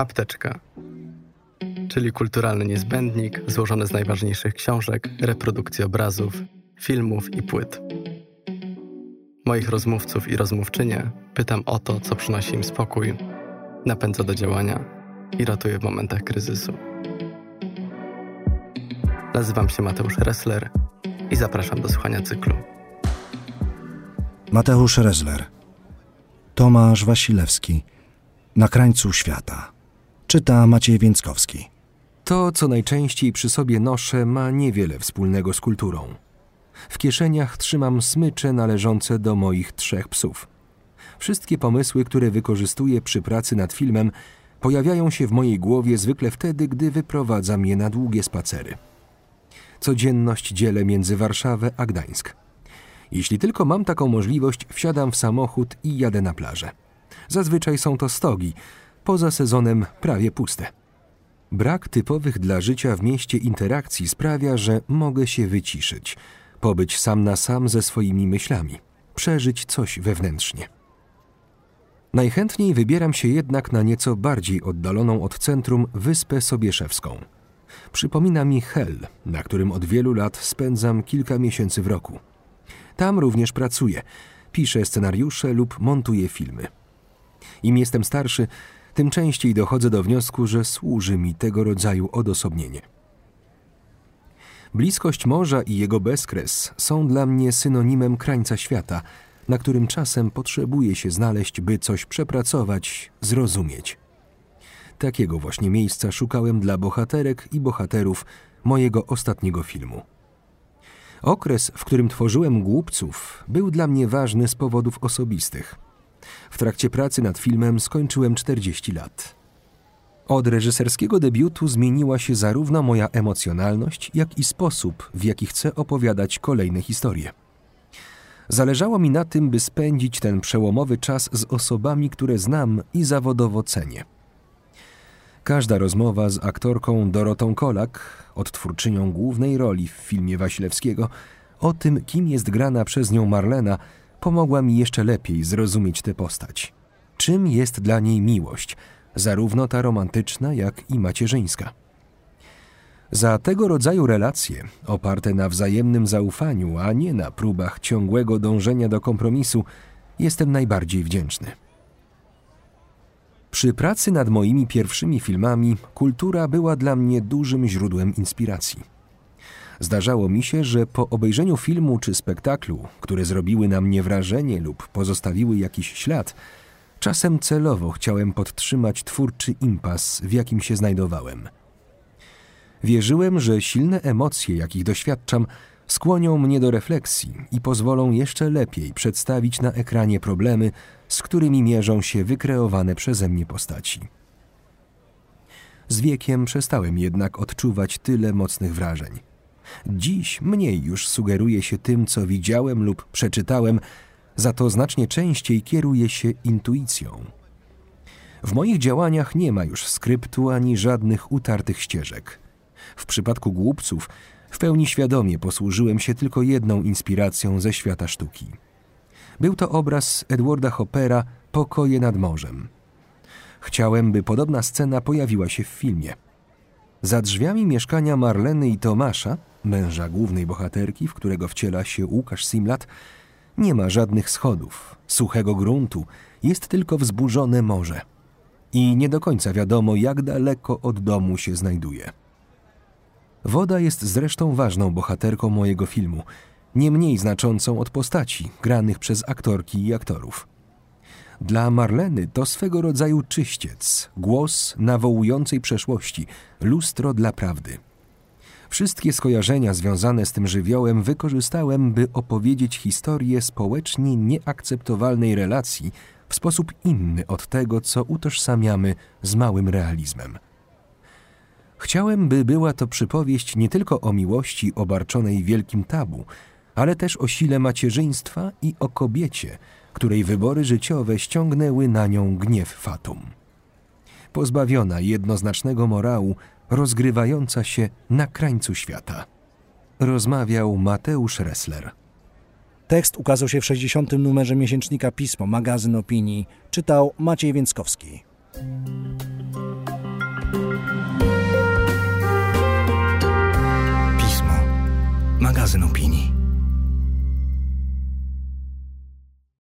Apteczka, czyli kulturalny niezbędnik złożony z najważniejszych książek, reprodukcji obrazów, filmów i płyt. Moich rozmówców i rozmówczynie pytam o to, co przynosi im spokój, napędza do działania i ratuje w momentach kryzysu. Nazywam się Mateusz Ressler i zapraszam do słuchania cyklu. Mateusz Ressler, Tomasz Wasilewski, Na krańcu świata. Czyta Maciej Więckowski. To, co najczęściej przy sobie noszę, ma niewiele wspólnego z kulturą. W kieszeniach trzymam smycze należące do moich trzech psów. Wszystkie pomysły, które wykorzystuję przy pracy nad filmem, pojawiają się w mojej głowie zwykle wtedy, gdy wyprowadzam je na długie spacery. Codzienność dzielę między Warszawę a Gdańsk. Jeśli tylko mam taką możliwość, wsiadam w samochód i jadę na plażę. Zazwyczaj są to stogi, poza sezonem prawie puste. Brak typowych dla życia w mieście interakcji sprawia, że mogę się wyciszyć, pobyć sam na sam ze swoimi myślami, przeżyć coś wewnętrznie. Najchętniej wybieram się jednak na nieco bardziej oddaloną od centrum Wyspę Sobieszewską. Przypomina mi Hel, na którym od wielu lat spędzam kilka miesięcy w roku. Tam również pracuję, piszę scenariusze lub montuję filmy. Im jestem starszy, tym częściej dochodzę do wniosku, że służy mi tego rodzaju odosobnienie. Bliskość morza i jego bezkres są dla mnie synonimem krańca świata, na którym czasem potrzebuje się znaleźć, by coś przepracować, zrozumieć. Takiego właśnie miejsca szukałem dla bohaterek i bohaterów mojego ostatniego filmu. Okres, w którym tworzyłem głupców, był dla mnie ważny z powodów osobistych. W trakcie pracy nad filmem skończyłem 40 lat. Od reżyserskiego debiutu zmieniła się zarówno moja emocjonalność, jak i sposób, w jaki chcę opowiadać kolejne historie. Zależało mi na tym, by spędzić ten przełomowy czas z osobami, które znam i zawodowo cenię. Każda rozmowa z aktorką Dorotą Kolak, odtwórczynią głównej roli w filmie Wasilewskiego, o tym, kim jest grana przez nią Marlena, pomogła mi jeszcze lepiej zrozumieć tę postać. Czym jest dla niej miłość, zarówno ta romantyczna, jak i macierzyńska. Za tego rodzaju relacje, oparte na wzajemnym zaufaniu, a nie na próbach ciągłego dążenia do kompromisu, jestem najbardziej wdzięczny. Przy pracy nad moimi pierwszymi filmami kultura była dla mnie dużym źródłem inspiracji. Zdarzało mi się, że po obejrzeniu filmu czy spektaklu, które zrobiły na mnie wrażenie lub pozostawiły jakiś ślad, czasem celowo chciałem podtrzymać twórczy impas, w jakim się znajdowałem. Wierzyłem, że silne emocje, jakich doświadczam, skłonią mnie do refleksji i pozwolą jeszcze lepiej przedstawić na ekranie problemy, z którymi mierzą się wykreowane przeze mnie postaci. Z wiekiem przestałem jednak odczuwać tyle mocnych wrażeń. Dziś mniej już sugeruję się tym, co widziałem lub przeczytałem, za to znacznie częściej kieruję się intuicją. W moich działaniach nie ma już skryptu ani żadnych utartych ścieżek. W przypadku głupców w pełni świadomie posłużyłem się tylko jedną inspiracją ze świata sztuki. Był to obraz Edwarda Hoppera Pokoje nad morzem. Chciałem, by podobna scena pojawiła się w filmie. Za drzwiami mieszkania Marleny i Tomasza, męża głównej bohaterki, w którego wciela się Łukasz Simlat, nie ma żadnych schodów, suchego gruntu, jest tylko wzburzone morze. I nie do końca wiadomo, jak daleko od domu się znajduje. Woda jest zresztą ważną bohaterką mojego filmu, nie mniej znaczącą od postaci granych przez aktorki i aktorów. Dla Marleny to swego rodzaju czyściec, głos nawołującej przeszłości, lustro dla prawdy. Wszystkie skojarzenia związane z tym żywiołem wykorzystałem, by opowiedzieć historię społecznie nieakceptowalnej relacji w sposób inny od tego, co utożsamiamy z małym realizmem. Chciałem, by była to przypowieść nie tylko o miłości obarczonej wielkim tabu, ale też o sile macierzyństwa i o kobiecie, której wybory życiowe ściągnęły na nią gniew fatum. Pozbawiona jednoznacznego morału, rozgrywająca się na krańcu świata. Rozmawiał Mateusz Ressler. Tekst ukazał się w 60. numerze miesięcznika Pismo, magazyn opinii. Czytał Maciej Więckowski. Pismo. Magazyn opinii.